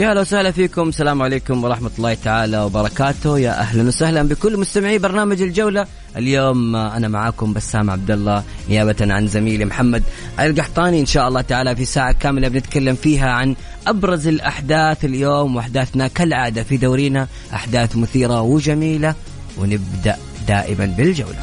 يا أهلا وسهلا فيكم. السلام عليكم ورحمة الله تعالى وبركاته. يا أهلا وسهلا بكل مستمعي برنامج الجولة. اليوم أنا معاكم بسام عبد الله نيابة عن زميلي محمد القحطاني. إن شاء الله تعالى في ساعة كاملة بنتكلم فيها عن أبرز الأحداث اليوم وأحداثنا كالعادة في دورينا. أحداث مثيرة وجميلة ونبدأ دائما بالجولة.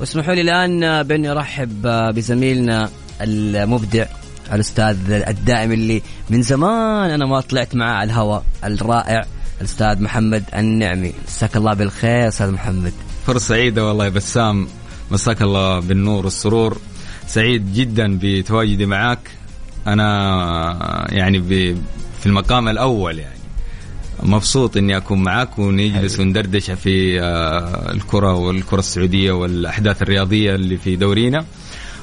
واسمحوا لي الآن باني أرحب بزميلنا المبدع الأستاذ الدائم اللي من زمان أنا ما طلعت معاه على الهواء الرائع الأستاذ محمد النعمي. مساك الله بالخير أستاذ محمد. فرصة سعيدة والله يا بسام. مساك الله بالنور والسرور. سعيد جدا بتواجدي معك أنا يعني في المقام الأول يعني. مبسوط إني أكون معك ونجلس وندردش في آه، الكرة والكرة السعودية والأحداث الرياضية اللي في دورينا.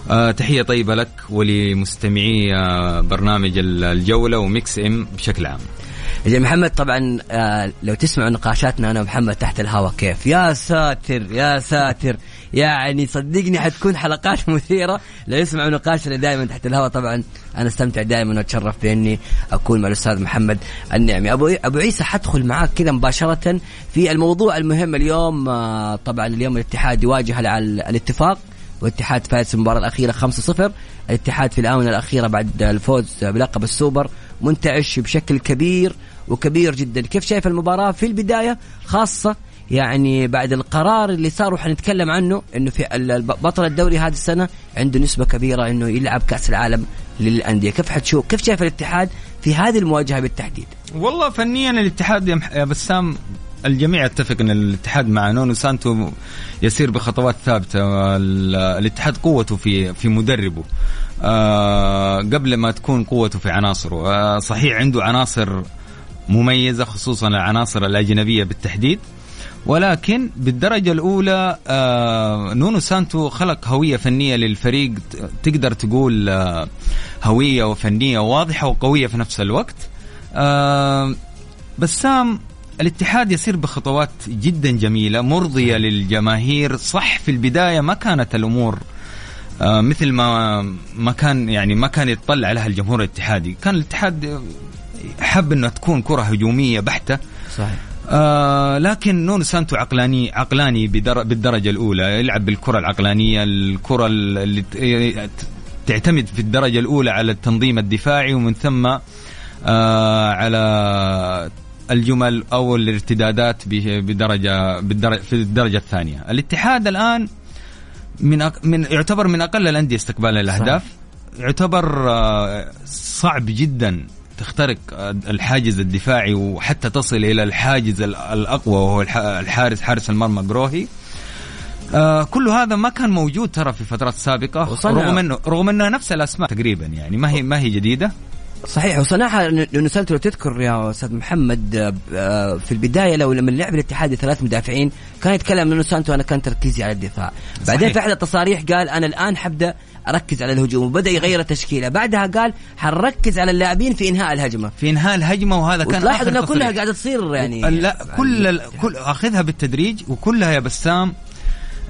آه، تحية طيبة لك ولمستمعي آه، برنامج الجولة وميكس إم بشكل عام. يا محمد طبعا آه، لو تسمعوا نقاشاتنا أنا ومحمد تحت الهواء كيف؟ يا ساتر يا ساتر. يعني صدقني حتكون حلقات مثيرة. لو يسمعوا نقاشنا دائما تحت الهواء طبعا أنا أستمتع دائما وأتشرف بإني أكون مع الأستاذ محمد النعمي. أبو أبو عيسى حدخل معاك كذا مباشرة في الموضوع المهم اليوم. آه، طبعا اليوم الاتحاد يواجه على الاتفاق والاتحاد فاز في المباراة الأخيرة 5-0 الاتحاد في الآونة الأخيرة بعد الفوز بلقب السوبر منتعش بشكل كبير وكبير جدا. كيف شايف المباراة في البداية؟ خاصة يعني بعد القرار اللي صار وحنتكلم عنه إنه في بطل الدوري هذه السنة عنده نسبة كبيرة إنه يلعب كأس العالم للأندية، كيف حتشوف؟ كيف شايف الاتحاد في هذه المواجهة بالتحديد؟ والله فنيا الاتحاد يا بسام الجميع يتفق إن الاتحاد مع نونو سانتو يسير بخطوات ثابتة ال- الاتحاد قوته في في مدربه. آه قبل ما تكون قوته في عناصره. آه صحيح عنده عناصر مميزة خصوصا العناصر الأجنبية بالتحديد. ولكن بالدرجة الأولى آه نونو سانتو خلق هوية فنية للفريق. تقدر تقول هوية وفنية واضحة وقوية في نفس الوقت. بسام الاتحاد يسير بخطوات جدا جميلة مرضية للجماهير صح في البداية ما كانت الأمور آه مثل ما ما كان يعني ما كان يتطلع لها الجمهور الاتحادي. كان الاتحاد حب إنه تكون كرة هجومية بحتة. صحيح. آه لكن نونو سانتو عقلاني عقلاني بدر بالدرجة الأولى. يلعب بالكرة العقلانية الكرة اللي تعتمد في الدرجة الأولى على التنظيم الدفاعي ومن ثم آه على الجمل أو الارتدادات بدرجه في الدرجة الثانية. الاتحاد الآن من أق... من يعتبر من أقل الأندية استقبالا للأهداف. يعتبر آه، صعب جدا تخترق آه، الحاجز الدفاعي وحتى تصل إلى الحاجز ال- الأقوى وهو الح- الحارس حارس المرمى جروهي. آه كل هذا ما كان موجود ترى في فترات سابقة رغم انه رغم إنها نفس الأسماء تقريبا يعني ما هي ما هي جديدة. صحيح وصنعها لأنه سألت لو تذكر يا أستاذ محمد آه، في البداية لو لما لعب الاتحاد ثلاث مدافعين كان يتكلم انه سانتو أنا كان تركيزي على الدفاع بعدين صحيح. في أحد التصاريح قال أنا الآن حبدأ أركز على الهجوم وبدأ يغير التشكيلة بعدها قال حنركز على اللاعبين في إنهاء الهجمة في إنهاء الهجمة وهذا كان آخر إنها كلها. قاعدة تصير يعني لا كل ال- كل أخذها بالتدريج وكلها يا بسام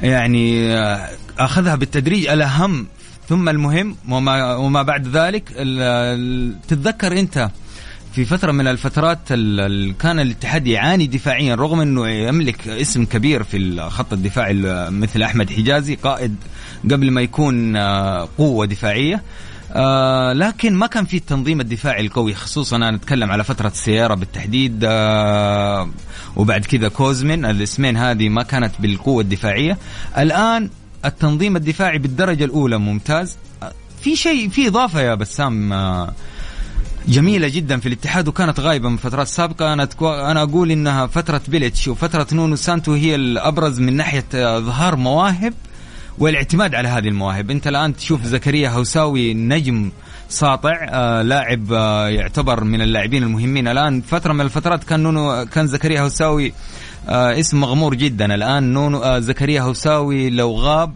يعني آه، أخذها بالتدريج الأهم ثم المهم وما وما بعد ذلك تتذكر انت في فترة من الفترات ال- ال- كان الاتحاد يعاني دفاعيا رغم إنه يملك اسم كبير في الخط الدفاعي ال- مثل أحمد حجازي قائد قبل ما يكون آه، قوة دفاعية. آه لكن ما كان في التنظيم الدفاعي القوي خصوصا أنا أتكلم على فترة السياره بالتحديد آه وبعد كذا كوزمين الاسمين هذه ما كانت بالقوة الدفاعية. الآن التنظيم الدفاعي بالدرجة الأولى ممتاز. آه، في شيء في إضافة يا بسام آه جميلة جدا في الاتحاد وكانت غايبة من فترات سابقة. أنا تكو... أنا أقول إنها فترة بيليتش وفترة نونو سانتو هي الأبرز من ناحية اظهار مواهب والاعتماد على هذه المواهب. أنت الآن تشوف زكريا هوساوي نجم ساطع آه لاعب آه يعتبر من اللاعبين المهمين. الآن فترة من الفترات كان نونو كان زكريا هوساوي آه اسم مغمور جدا. الآن نونو آه زكريا هوساوي لو غاب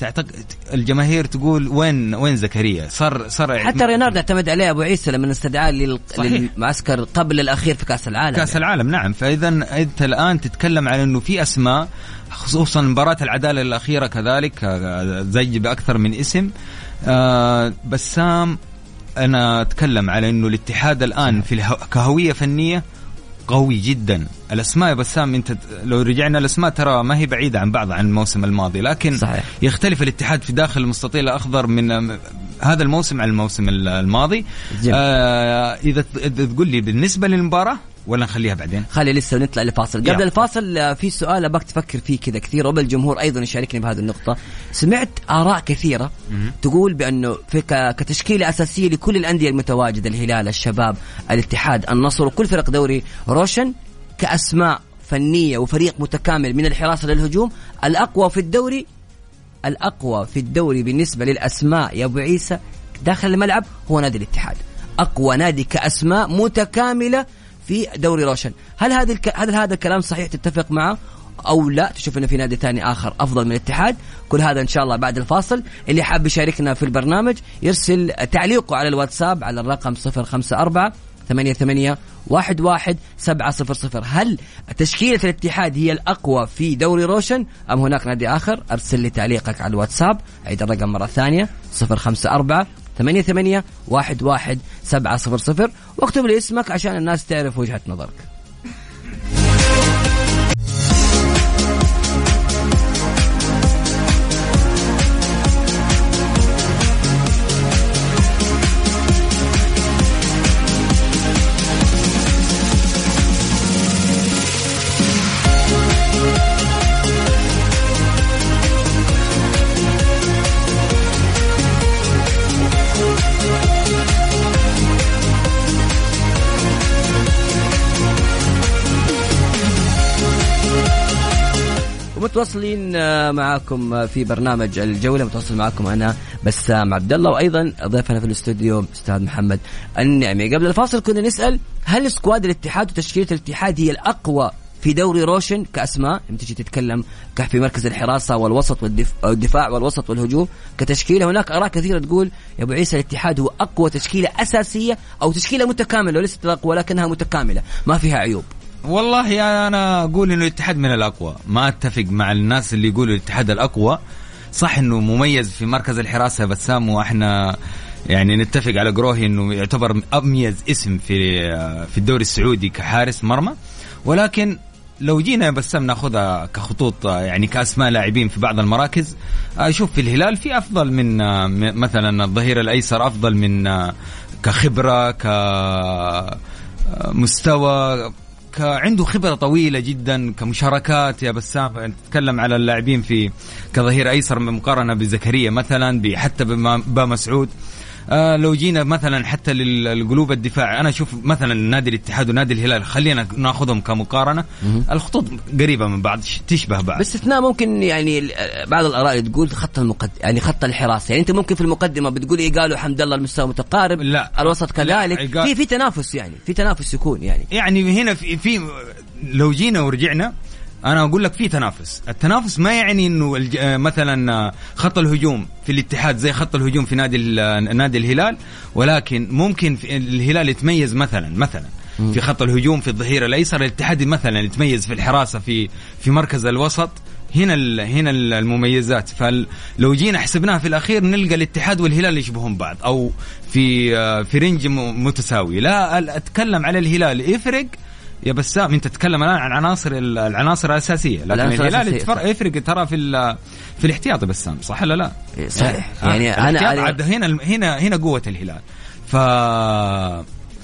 تعتقد الجماهير تقول وين وين زكريا؟ صار صار حتى رينارد اعتمد عليه أبو عيسى لما استدعاه للمعسكر قبل الأخير في كأس العالم. كأس يعني. العالم نعم. فاذا أنت الآن تتكلم على إنه في أسماء خصوصا مباراة العدالة الأخيرة كذلك آه، زج بأكثر من اسم. آه، بسام أنا أتكلم على أنه الاتحاد الآن في كهوية فنية قوي جدا. الأسماء يا بسام أنت لو رجعنا الأسماء ترى ما هي بعيدة عن بعض عن الموسم الماضي لكن صحيح. يختلف الاتحاد في داخل المستطيل الأخضر من هذا الموسم عن الموسم الماضي. آه إذا تقول لي بالنسبة للمباراة ولا نخليها بعدين؟ خلي لسه نطلع لفاصل، قبل. الفاصل آه، في سؤال أبغاك تفكر فيه كذا كثير وبالجمهور أيضا يشاركني بهذه النقطة، سمعت آراء كثيرة تقول بأنه في كتشكيلة أساسية لكل الأندية المتواجدة الهلال، الشباب، الاتحاد، النصر وكل فرق دوري روشن كأسماء فنية وفريق متكامل من الحراسة للهجوم الأقوى في الدوري الأقوى في الدوري بالنسبة للأسماء. يا أبو عيسى داخل الملعب هو نادي الاتحاد. أقوى نادي كأسماء متكاملة في دوري روشن. هل هذا الك... هل هذا الكلام صحيح تتفق معه أو لا؟ تشوف إنه في نادي ثاني آخر أفضل من الاتحاد. كل هذا إن شاء الله بعد الفاصل. اللي حاب يشاركنا في البرنامج يرسل تعليقه على الواتساب على الرقم 054 ثمانية ثمانية واحد واحد سبعة صفر صفر. هل تشكيلة الاتحاد هي الأقوى في دوري روشن؟ أم هناك نادي آخر؟ أرسل لي تعليقك على الواتساب. عيد الرقم مرة ثانية. صفر خمسة أربعة ثمانية واحد واحد سبعة صفر صفر. واكتب لي اسمك عشان الناس تعرف وجهة نظرك. متواصلين آه، معاكم في برنامج الجولة. متواصل معاكم أنا بسام عبد الله وأيضا ضيفنا في الاستوديو أستاذ محمد النعمي. قبل الفاصل كنا نسأل هل squad الاتحاد وتشكيلة الاتحاد هي الأقوى في دوري روشن؟ كأسماء لما تجي تتكلم في مركز الحراسة والوسط والدفاع والوسط والهجوم. كتشكيلة هناك أراء كثيرة تقول يا أبو عيسى الاتحاد هو أقوى تشكيلة أساسية أو تشكيلة متكاملة وليست الأقوى ولكنها متكاملة. ما فيها عيوب. والله أنا أقول إنه الاتحاد من الأقوى. ما أتفق مع الناس اللي يقولوا الاتحاد الأقوى. صح إنه مميز في مركز الحراسة بسام وإحنا يعني نتفق على قروهي إنه يعتبر أميز اسم في في الدوري السعودي كحارس مرمى. ولكن لو جينا بسام ناخذها كخطوط يعني كأسماء لاعبين في بعض المراكز أشوف في الهلال في أفضل من مثلا الظهير الأيسر أفضل من كخبرة كمستوى عنده خبرة طويلة جدا كمشاركات. يا بسام تتكلم على اللاعبين في كظهير أيسر مقارنة بزكريا مثلا حتى بمسعود آه لو جينا مثلا حتى للقلوب الدفاع أنا أشوف مثلا نادي الاتحاد ونادي الهلال خلينا ناخذهم كمقارنة. الخطوط قريبة من بعض تشبه بعض. باستثناء ممكن يعني بعض الآراء تقول خط المقد يعني خط الحراسة. يعني أنت ممكن في المقدمة بتقول إيه قالوا حمد الله المستوى متقارب لا. الوسط كذلك. لا. في في تنافس يعني في تنافس يكون يعني. يعني هنا في في لو جينا ورجعنا أنا أقول لك في تنافس. التنافس ما يعني إنه آه، مثلا آه، خط الهجوم في الاتحاد زي خط الهجوم في نادي آه، نادي الهلال ولكن ممكن في الهلال يتميز مثلا مثلا في خط الهجوم في الظهير الأيسر الاتحاد مثلا يتميز في الحراسة في في مركز الوسط. هنا هنا المميزات. فلو جينا حسبناها في الأخير نلقى الاتحاد والهلال يشبهون بعض أو في في رينج متساوي. لا أتكلم على الهلال. يفرق يا بسام انت تتكلم الآن عن عناصر العناصر الأساسية لكن الهلال يفرق ترى في في الاحتياطي بسام صح ولا لا؟ إيه، صحيح. آه، يعني أنا الاحتياط عاد هنا هنا هنا قوة الهلال. ف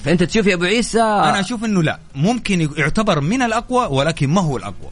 فأنت تشوف يا أبو عيسى؟ أنا أشوف إنه لا ممكن يعتبر من الأقوى ولكن ما هو الأقوى.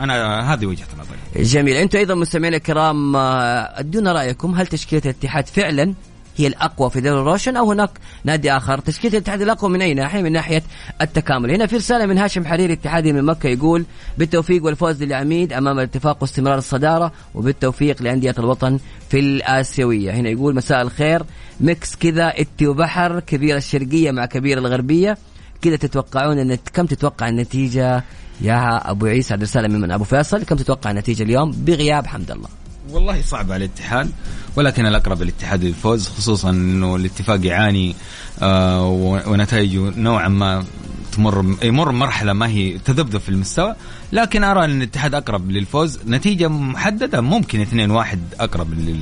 أنا هذه وجهة نظري. جميل. أنتم أيضا مستمعينا الكرام آه، أدونا رأيكم هل تشكيلة الاتحاد فعلا هي الأقوى في دوري الروشن أو هناك نادي آخر. تشكيلة الاتحاد الأقوى من أي ناحية؟ من ناحية التكامل. هنا في رسالة من هاشم حريري اتحادي من مكة يقول بالتوفيق والفوز للعميد أمام الاتفاق واستمرار الصدارة وبالتوفيق لأندية الوطن في الآسيوية. هنا يقول مساء الخير. mix كذا إتي وبحر كبير الشرقية مع كبير الغربية. كذا تتوقعون ان كم تتوقع النتيجة يا أبو عيسى؟ هذه رسالة من أبو فيصل. كم تتوقع النتيجة اليوم؟ بغياب حمد الله. والله صعب على الاتحاد. ولكن الأقرب الاتحاد للفوز خصوصا إنه الاتفاق يعاني آه ونتائجه نوعا ما تمر يمر مرحلة ما هي تذبذب في المستوى. لكن أرى أن الاتحاد أقرب للفوز. نتيجة محددة ممكن 2 1 أقرب لل-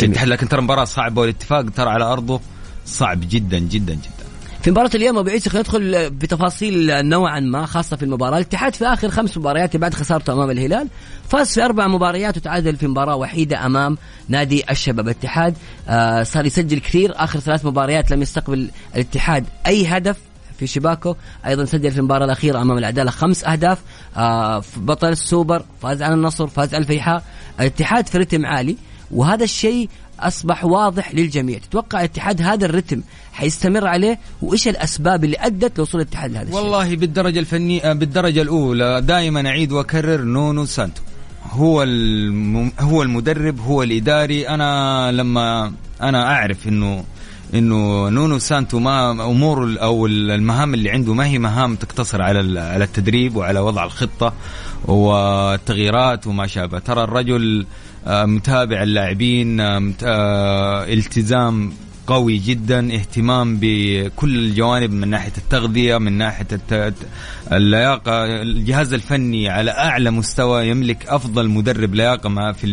للاتحاد. لكن ترى مباراة صعبة والاتفاق ترى على أرضه صعب جدا جدا جدا. في مباراة اليوم أبو عيسى ندخل بتفاصيل نوعا ما خاصة في المباراة، الاتحاد في آخر خمس مباريات بعد خسارته أمام الهلال فاز في أربع مباريات وتعادل في مباراة وحيدة أمام نادي الشباب، الاتحاد آه صار يسجل كثير. آخر ثلاث مباريات لم يستقبل الاتحاد أي هدف في شباكه. أيضا سجل في المباراة الأخيرة أمام العدالة خمس أهداف آه بطل السوبر فاز على النصر فاز على الفيحاء. الاتحاد في رتم عالي وهذا الشيء أصبح واضح للجميع. تتوقع الاتحاد هذا الرتم حيستمر عليه؟ وإيش الأسباب اللي أدت لوصول الاتحاد لهذا الشيء؟ والله بالدرجة الفنية بالدرجة الأولى دائما أعيد وأكرر نونو سانتو. هو الم... هو المدرب هو الإداري. أنا لما أنا أعرف إنه إنه نونو سانتو ما أمور ال- أو المهام اللي عنده ما هي مهام تقتصر على على التدريب وعلى وضع الخطة والتغييرات وما شابه. ترى الرجل آه، متابع اللاعبين آه، آه، التزام قوي جدا اهتمام بكل الجوانب من ناحية التغذية من ناحية اللياقة الجهاز الفني على أعلى مستوى يملك أفضل مدرب لياقة ما في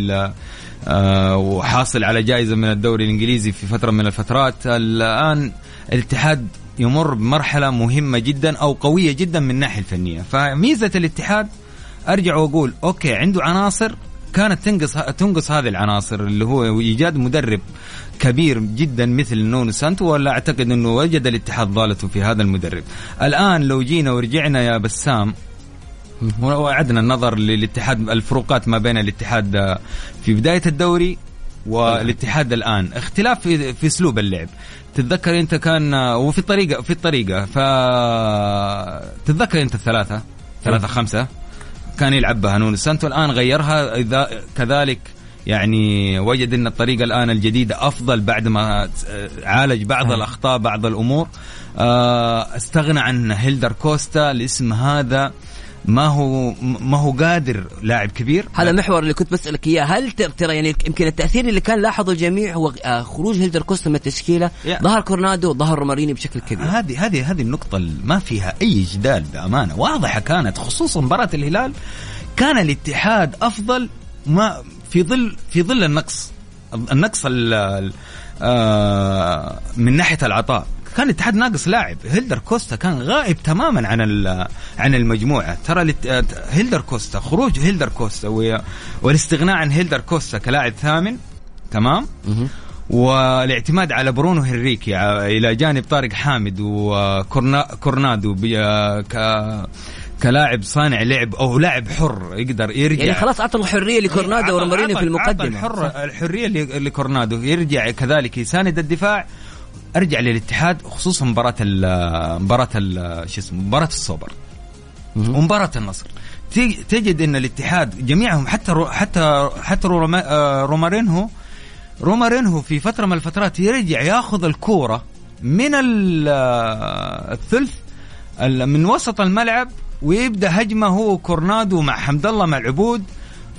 آه، وحاصل على جائزة من الدوري الإنجليزي في فترة من الفترات. الآن الاتحاد يمر بمرحلة مهمة جدا أو قوية جدا من الناحية الفنية. فميزة الاتحاد أرجع وأقول أوكي عنده عناصر كانت تنقص تنقص هذه العناصر اللي هو إيجاد مدرب كبير جدا مثل نونو سانتو ولا أعتقد إنه وجد الاتحاد ضالته في هذا المدرب. الآن لو جينا ورجعنا يا بسام وعدنا النظر للاتحاد الفروقات ما بين الاتحاد في بداية الدوري والاتحاد الآن. اختلاف في أسلوب اللعب. تتذكر أنت كان وفي الطريقة في الطريقة ف تتذكر أنت الثلاثة؟ ثلاثة خمسة؟ كان يلعب بها نونو سانتو الآن غيرها إذا كذلك يعني وجد إن الطريقة الآن الجديدة أفضل بعد ما عالج بعض الأخطاء بعض الأمور. آه، استغنى عن هيلدر كوستا الاسم هذا ما هو ما هو قادر لاعب كبير. هذا محور اللي كنت بسألك إياه. هل ترى يعني يمكن التأثير اللي كان لاحظه الجميع هو آه، خروج هيلدر كوستا من التشكيلة يا. ظهر كورنادو ظهر رومارينهو بشكل كبير. هذه هذه هذه النقطة اللي ما فيها أي جدال بأمانة. واضحة كانت خصوصا مباراة الهلال كان الاتحاد أفضل ما في ظل في ظل النقص النقص ال- ال- آه، من ناحية العطاء. كان الاتحاد ناقص لاعب. هيلدر كوستا كان غائب تماما عن ال- عن المجموعة. ترى هيلدر كوستا خروج هيلدر كوستا والاستغناء عن هيلدر كوستا كلاعب ثامن تمام؟ والاعتماد على برونو هنريكي إلى جانب طارق حامد وكورنادو ك كلاعب صانع لعب أو لاعب حر يقدر يرجع. يعني خلاص أعطى الحرية لكورنادو عطى- في المقدمة. عطى الحر الحريه لكورنادو يرجع كذلك يساند الدفاع أرجع للاتحاد خصوصا مباراة ال مباراة ال- شو اسمه مباراة السوبر ومباراة النصر. تجد إن الاتحاد جميعهم حتى رو حتى حتى روما آه، رومارينهو رومارينهو في فترة من الفترات يرجع ياخذ الكورة من آه، الثلث ال- من وسط الملعب ويبدأ هجمه هو كورنادو مع حمد الله مع العبود.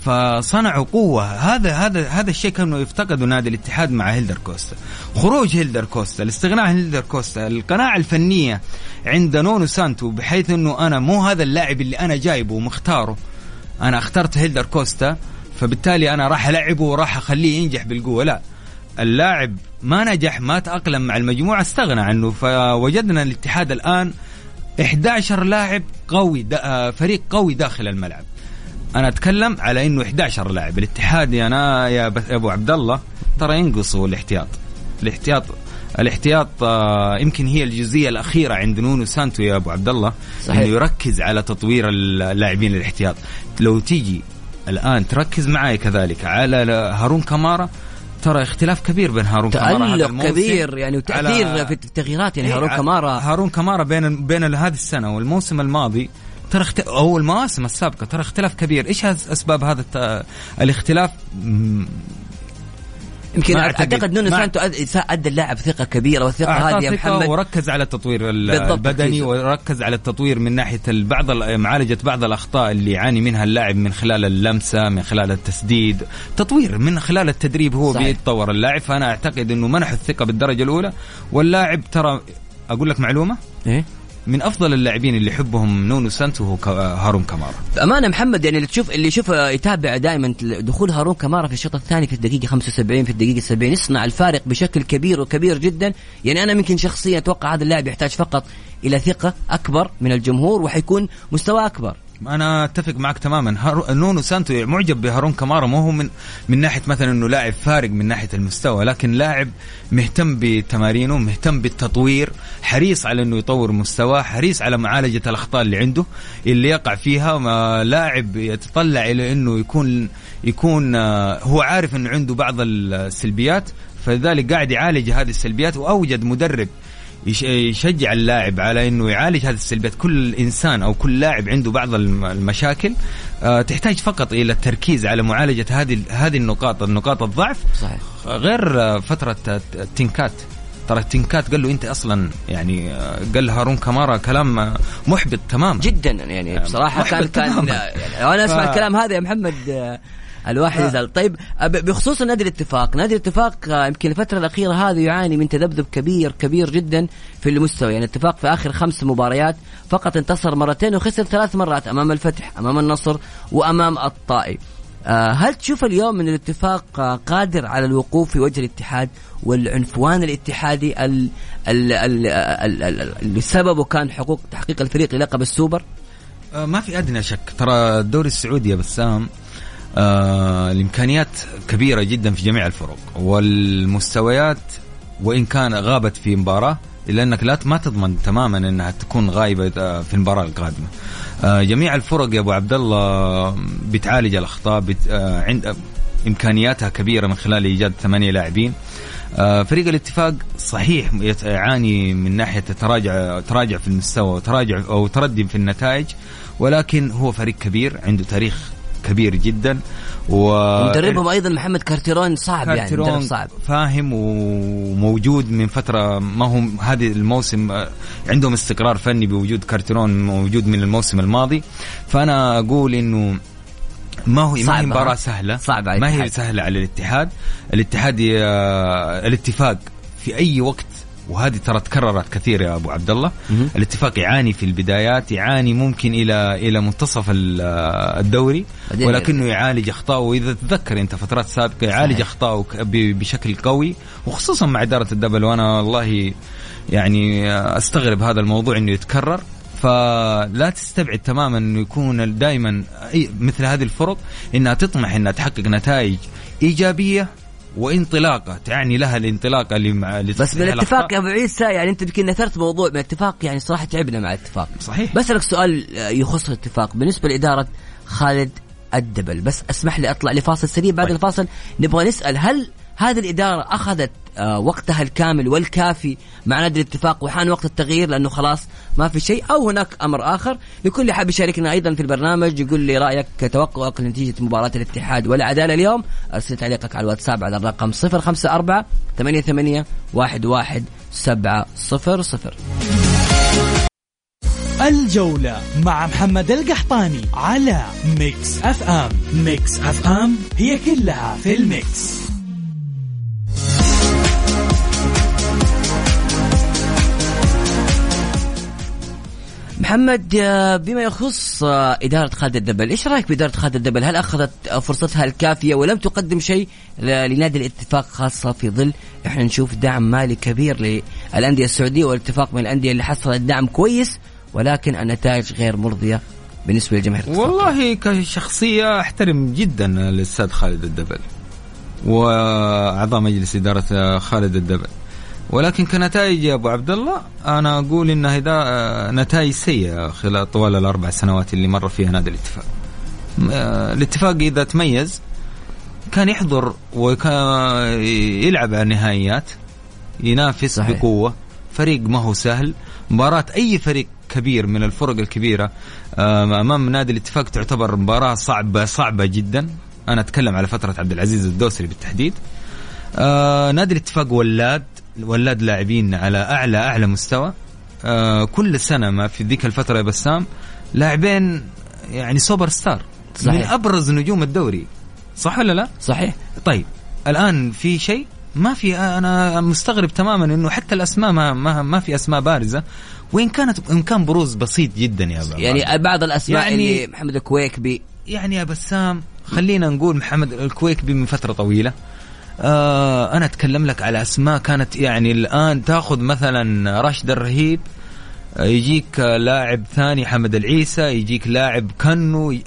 فصنعوا قوة. هذا هذا هذا الشيء كانوا يفتقدوا نادي الاتحاد مع هيلدر كوستا. خروج هيلدر كوستا الاستغناء عن هيلدر كوستا القناعة الفنية عند نونو سانتو بحيث إنه أنا مو هذا اللاعب اللي أنا جايبه ومختاره. أنا اخترت هيلدر كوستا فبالتالي أنا راح ألعبه وراح أخليه ينجح بالقوة. لا اللاعب ما نجح ما تأقلم مع المجموعة استغنى عنه. فوجدنا الاتحاد الآن 11 لاعب قوي آه، فريق قوي داخل الملعب. أنا أتكلم على إنه 11 لاعب. الاتحاد يا أنا يا أبو عبد الله ترى ينقصوا الاحتياط. الاحتياط الاحتياط آه يمكن هي الجزئية الأخيرة عند نونو سانتو يا أبو عبد الله صحيح. انه يركز على تطوير اللاعبين الاحتياط لو تيجي الآن تركز معي كذلك على هارون كمارا ترى اختلاف كبير بين هارون كمارا الموسم كبير يعني وتاثير في التغييرات. يعني إيه، هارون كمارا هارون كمارا بين بين هذه السنة والموسم الماضي ترى اخت... أو المواسم السابقة ترى اختلاف كبير. إيش أسباب هذا الت... الاختلاف؟ يمكن أعتقد نونو سانتو أدى اللاعب ثقة كبيرة والثقة هذه يا محمد. وركز على التطوير البدني وركز على التطوير من ناحية بعض معالجة بعض الأخطاء اللي يعاني منها اللاعب من خلال اللمسة من خلال التسديد. تطوير من خلال التدريب هو بيتطور اللاعب. فأنا أعتقد إنه منح الثقة بالدرجة الأولى. واللاعب ترى أقول لك معلومة؟ إيه؟ من أفضل اللاعبين اللي يحبهم نونو سانتو هو هارون كمارا بأمانة محمد يعني اللي تشوف اللي يشوف يتابع دائما دخول هارون كمارا في الشوط الثاني في الدقيقة 75 في الدقيقة 70 يصنع الفارق بشكل كبير وكبير جدا. يعني أنا ممكن شخصيا أتوقع هذا اللاعب يحتاج فقط إلى ثقة أكبر من الجمهور وحيكون مستواه أكبر. أنا أتفق معك تماما. هارو... نونو سانتو معجب بهارون كمارا مو هو من من ناحية مثلا إنه لاعب فارق من ناحية المستوى لكن لاعب مهتم بتمارينه مهتم بالتطوير حريص على إنه يطور مستواه حريص على معالجة الأخطاء اللي عنده اللي يقع فيها. ما لاعب يتطلع إلى إنه يكون يكون آه، هو عارف إنه عنده بعض السلبيات فلذلك قاعد يعالج هذه السلبيات وأوجد مدرب يشجع اللاعب على إنه يعالج هذه السلبيات. كل إنسان أو كل لاعب عنده بعض المشاكل آه، تحتاج فقط إلى التركيز على معالجة هذه هذه النقاط النقاط الضعف. صحيح. غير آه، فترة التنكات ترى التنكات قال له أنت أصلا يعني آه، قال هارون كمارا كلام محبط تماما. جدا يعني بصراحة كان كان يعني أنا أسمع ف... الكلام هذا يا محمد الواحد يزعل. طيب بخصوص نادي الاتفاق نادي الاتفاق آه، يمكن الفترة الأخيرة هذه يعاني من تذبذب كبير كبير جدا في المستوى. يعني الاتفاق في آخر خمس مباريات فقط انتصر مرتين وخسر ثلاث مرات أمام الفتح أمام النصر وأمام الطائي. آه، هل تشوف اليوم أن الاتفاق آه، قادر على الوقوف في وجه الاتحاد والعنفوان الاتحادي اللي سببه كان حقوق تحقيق الفريق للقب السوبر؟ ما في أدنى شك. ترى الدوري السعودي يا بسام آه الإمكانيات كبيرة جدا في جميع الفرق والمستويات وإن كان غابت في مباراة إلا أنك لا ما تضمن تماما إنها تكون غايبة آه، في المباراة القادمة. آه جميع الفرق يا أبو عبد الله بتعالج الأخطاء بت آه عند إمكانياتها كبيرة من خلال إيجاد ثمانية لاعبين. آه فريق الاتفاق صحيح يعاني من ناحية تراجع تراجع في المستوى وتراجع أو تردي في النتائج ولكن هو فريق كبير عنده تاريخ كبير جدا و مدربهم أيضا محمد كارتيرون صعب يعني، كارتيرون يعني صعب. فاهم وموجود من فترة ما هم هذه الموسم عندهم استقرار فني بوجود كارتيرون موجود من الموسم الماضي. فأنا أقول إنه ما هو ما هي مباراة سهلة. صعب ما هي سهلة على الاتحاد. الاتحاد آه، الاتفاق في أي وقت وهذه ترى تكررت كثير يا أبو عبد الله الاتفاق يعاني في البدايات يعاني ممكن إلى إلى منتصف الدوري ولكنه يعالج اخطائه وإذا تتذكر أنت فترات سابقة يعالج اخطائه بشكل قوي وخصوصا مع إدارة الدبل. وأنا والله يعني أستغرب هذا الموضوع إنه يتكرر. فلا تستبعد تماما إنه يكون دائما مثل هذه الفرق إنها تطمح إنها تحقق نتائج إيجابية وانطلاقة تعني لها الانطلاقة اللي مع بس من الاتفاق يا أبو عيسى يعني أنت يمكن نثرت موضوع من الاتفاق يعني صراحة تعبنا مع الاتفاق. صحيح. بسالك سؤال يخص الاتفاق. بالنسبة لإدارة خالد الدبل بس أسمح لي أطلع لفاصل سريع. بعد طيب. الفاصل نبغى نسأل هل هذه الإدارة أخذت آه، وقتها الكامل والكافي مع نادي الاتفاق وحان وقت التغيير لأنه خلاص ما في شيء أو هناك أمر آخر لكل حاب يشاركنا أيضا في البرنامج يقول لي رأيك توقعك لنتيجة مباراة الاتحاد والعدالة اليوم؟ أرسل تعليقك على الواتساب على الرقم 054 88 11 700 الجولة مع محمد القحطاني على Mix FM. Mix FM هي كلها في ال Mix. محمد بما يخص آه، إدارة خالد الدبل إيش رأيك بإدارة خالد الدبل؟ هل أخذت فرصتها الكافية ولم تقدم شيء لنادي الاتفاق خاصة في ظل؟ إحنا نشوف دعم مالي كبير للأندية السعودية والاتفاق من الأندية اللي حصلت دعم كويس ولكن النتائج غير مرضية بالنسبة للجماهير والله كشخصية أحترم جدا الاستاذ خالد الدبل وأعضاء مجلس إدارة خالد الدبل. ولكن كنتائج يا أبو عبد الله أنا أقول انها آه، نتائج سيئة خلال طوال الأربع سنوات اللي مر فيها نادي الاتفاق. آه، الاتفاق إذا تميز كان يحضر وكان يلعب على النهائيات ينافس صحيح. بقوة فريق ما هو سهل مباراة أي فريق كبير من الفرق الكبيرة آه، أمام نادي الاتفاق تعتبر مباراة صعبة صعبة جدا أنا أتكلم على فترة عبد العزيز الدوسري بالتحديد نادي الاتفاق ولاد ولاد لاعبين على أعلى أعلى مستوى. آه كل سنة ما في ذيك الفترة يا بسام لاعبين يعني سوبر ستار صحيح. من أبرز نجوم الدوري. صح ولا لا؟ صحيح. طيب الآن في شيء ما في أنا مستغرب تماما إنه حتى الأسماء ما ما, ما في أسماء بارزة. وان كانت ان كان بروز بسيط جدا يا بابا؟ يعني بعض الأسماء يعني اللي محمد الكويكبي. يعني يا بسام خلينا نقول محمد الكويكبي من فترة طويلة. آه أنا أتكلم لك على أسماء كانت يعني الآن تأخذ مثلا رشد الرهيب يجيك لاعب ثاني حمد العيسى يجيك لاعب كنو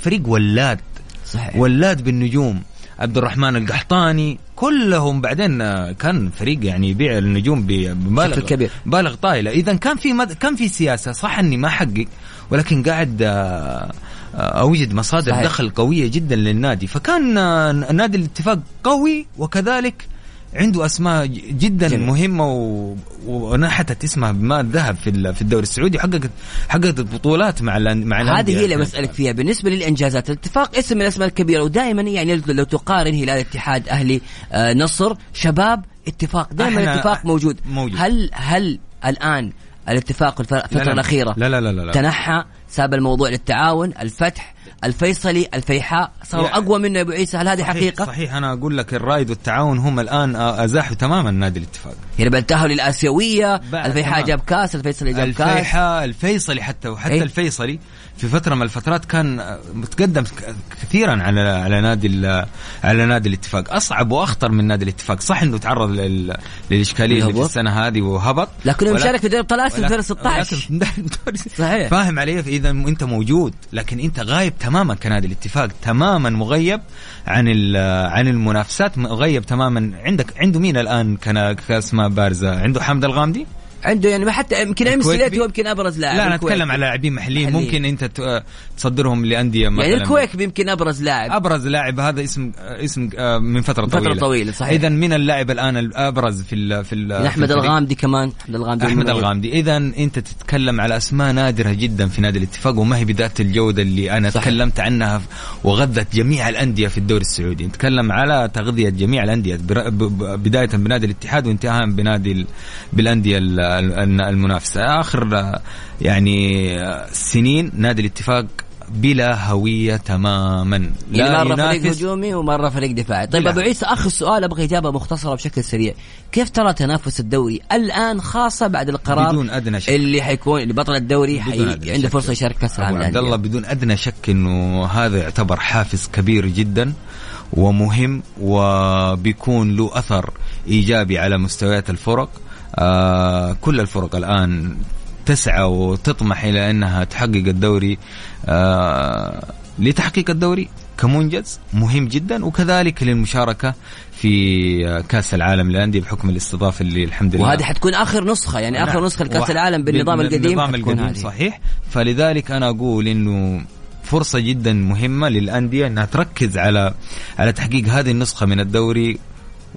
فريق ولاد صحيح. ولاد بالنجوم عبد الرحمن القحطاني كلهم بعدين كان فريق يعني يبيع النجوم بمبالغ كبير بالغ طايلة اذا كان في مد... كان في سياسة صح إني ما حقق ولكن قاعد آه، أوجد مصادر صحيح. دخل قوية جدا للنادي. فكان نادي الاتفاق قوي وكذلك عنده أسماء جدا جميل. مهمة و... ونحتت اسمها بماء الذهب في في الدوري السعودي. حققت حققت بطولات مع ال... مع هذه هي اللي بسألك فيها. بالنسبة للإنجازات الاتفاق اسم من الأسماء الكبيرة ودائما يعني لو تقارن هلال اتحاد أهلي آه نصر شباب اتفاق. دائما الاتفاق موجود. موجود. هل هل الآن الاتفاق الفترة لا لا. الأخيرة. لا لا لا, لا, لا. تنحى ساب الموضوع للتعاون الفتح الفيصلي الفيحاء. صاروا يعني أقوى منه يا أبو عيسى هل هذه صحيح حقيقة؟ صحيح. أنا أقول لك الرايد والتعاون هم الآن أزاحوا تماما نادي الاتفاق. يعني بالتاهل للآسيوية الفيحاء جاب كاس الفيصلي جاب كاس. الفيحاء الفيصلي حتى وحتى إيه؟ الفيصلي في فترة من الفترات كان متقدم كثيرا على على نادي على نادي الاتفاق. أصعب وأخطر من نادي الاتفاق. صح إنه تعرض للإشكالية اللي في السنة هذه وهبط؟ لكنه مشارك في دوري ابطال آسيا 2016 صحيح. فاهم علي؟ إذا أنت موجود لكن أنت غايب تماما كنادي الاتفاق تماما مغيب عن عن المنافسات مغيب تماما. عندك عنده مين الآن كأسماء بارزة؟ عنده حمد الغامدي؟ عنده يعني حتى يمكن ام سليتي هو يمكن أبرز لاعب. لا أنا أتكلم على لاعبين محليين. ممكن أنت تصدرهم لأندية مثلا. يعني الكويك يمكن أبرز لاعب. أبرز لاعب هذا اسم اسم آه، من فترة طويله فترة طويلة. صحيح. اذا من اللاعب الآن الأبرز في ال في ال احمد الغامدي كمان. أحمد الغامدي. أحمد الغامدي. اذا أنت تتكلم على أسماء نادرة جدا في نادي الاتفاق وما هي بذات الجودة اللي أنا صحيح. تكلمت عنها وغذت جميع الأندية في الدوري السعودي. نتكلم على تغذية جميع الأندية بداية بنادي الاتحاد وانتهاء بنادي بالأندية المنافسه المنافسة. آخر يعني سنين نادي الاتفاق بلا هوية تماما. لا يعني مرة فريق هجومي ومرة فريق دفاعي. طيب أبو عيسى آخر سؤال أبغى إجابة مختصرة بشكل سريع. كيف ترى تنافس الدوري الآن خاصة بعد القرار بدون أدنى شك. اللي حيكون اللي بطل الدوري حي... عنده فرصة يشارك كأس العالم عبد الله بدون أدنى شك إنه هذا يعتبر حافز كبير جدا ومهم وبيكون له أثر إيجابي على مستويات الفرق. آه كل الفرق الآن تسعى وتطمح إلى أنها تحقق الدوري آه لتحقيق الدوري كمنجز مهم جدا وكذلك للمشاركة في كأس العالم للأندية بحكم الاستضافة اللي الحمد لله وهذه حتكون آخر نسخة يعني نعم. اخر نسخة لكأس العالم بالنظام القديم بالنظام القديم صحيح فلذلك أنا أقول إنه فرصة جدا مهمة للأندية إنها تركز على على تحقيق هذه النسخة من الدوري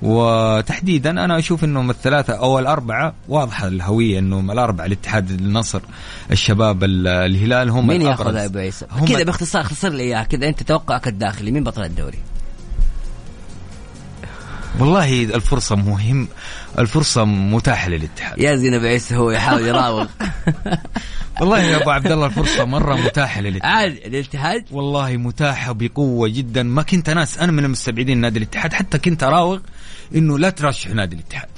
وتحديدا أنا أشوف إنهم الثلاثة أو الأربعة واضحة الهوية إنهم الأربعة الاتحاد النصر الشباب الهلال هم مين ياخذ أبو عيسى؟ كذا باختصار خسر لي إياها كذا. أنت توقعك الداخلي مين بطل الدوري؟ والله الفرصة مهم الفرصة متاحة للاتحاد. يا زين أبو عيسى هو يحاول يراوغ. والله يا أبو عبد الله الفرصة مرة متاحة للاتحاد. عاد الاتحاد والله متاحة بقوة جدا. ما كنت ناس أنا من المستبعدين نادي الاتحاد حتى كنت أراوغ. إنه لا ترشح نادي الاتحاد.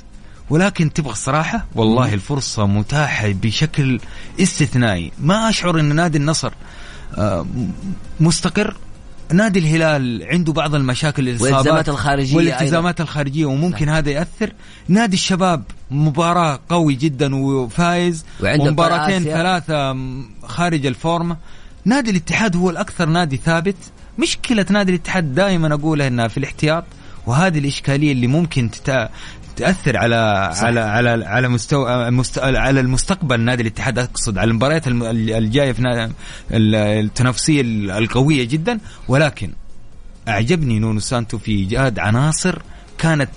ولكن تبغى الصراحة؟ والله الفرصة متاحة بشكل استثنائي. ما أشعر أن نادي النصر آه، مستقر. نادي الهلال عنده بعض المشاكل والالتزامات الاصابات الخارجية والالتزامات الخارجية وممكن هذا يأثر. نادي الشباب مباراة قوي جدا وفايز ومباراتين. ثلاثة خارج الفورمة. نادي الاتحاد هو الأكثر نادي ثابت. مشكلة نادي الاتحاد دائما أقولها إنها في الاحتياط. وهذه الإشكالية اللي ممكن تتا تأثر على صح. على على على مستوى مست... على المستقبل نادي الاتحاد أقصد على المباريات الم- الجاية في نا- ال- التنافسية القوية جدا ولكن أعجبني نونو سانتو في ايجاد عناصر كانت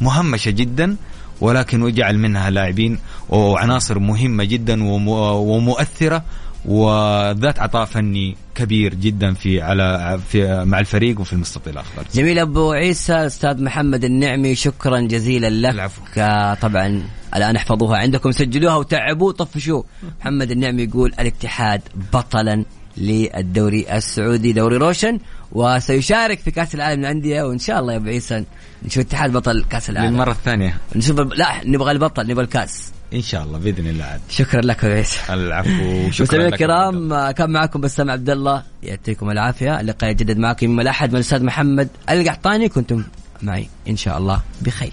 مهمشة جدا ولكن وجعل منها لاعبين وعناصر مهمة جدا وم- ومؤثرة وذات عطاء فني كبير جدا في على في مع الفريق وفي المستطيل الاخضر جميل أبو عيسى أستاذ محمد النعمي شكرا جزيلا لك. العفو. آه، طبعا الآن احفظوها عندكم سجلوها وتعبوا طفشوا. محمد النعمي يقول الاتحاد بطلا للدوري السعودي دوري روشن وسيشارك في كأس العالم للأندية وإن شاء الله يا أبو عيسى نشوف الاتحاد بطل كأس العالم. للمرة الثانية. نشوف لا نبغى البطل نبغى الكأس. إن شاء الله بإذن الله عاد. شكرا لك يا عيسى العفو شكرا مستمعينا لك الكرام آه، كان معكم بسام عبد الله. يعطيكم العافية. اللقاء يجدد معكم يوم الأحد من الأستاذ محمد القحطاني. كنتم معي إن شاء الله بخير.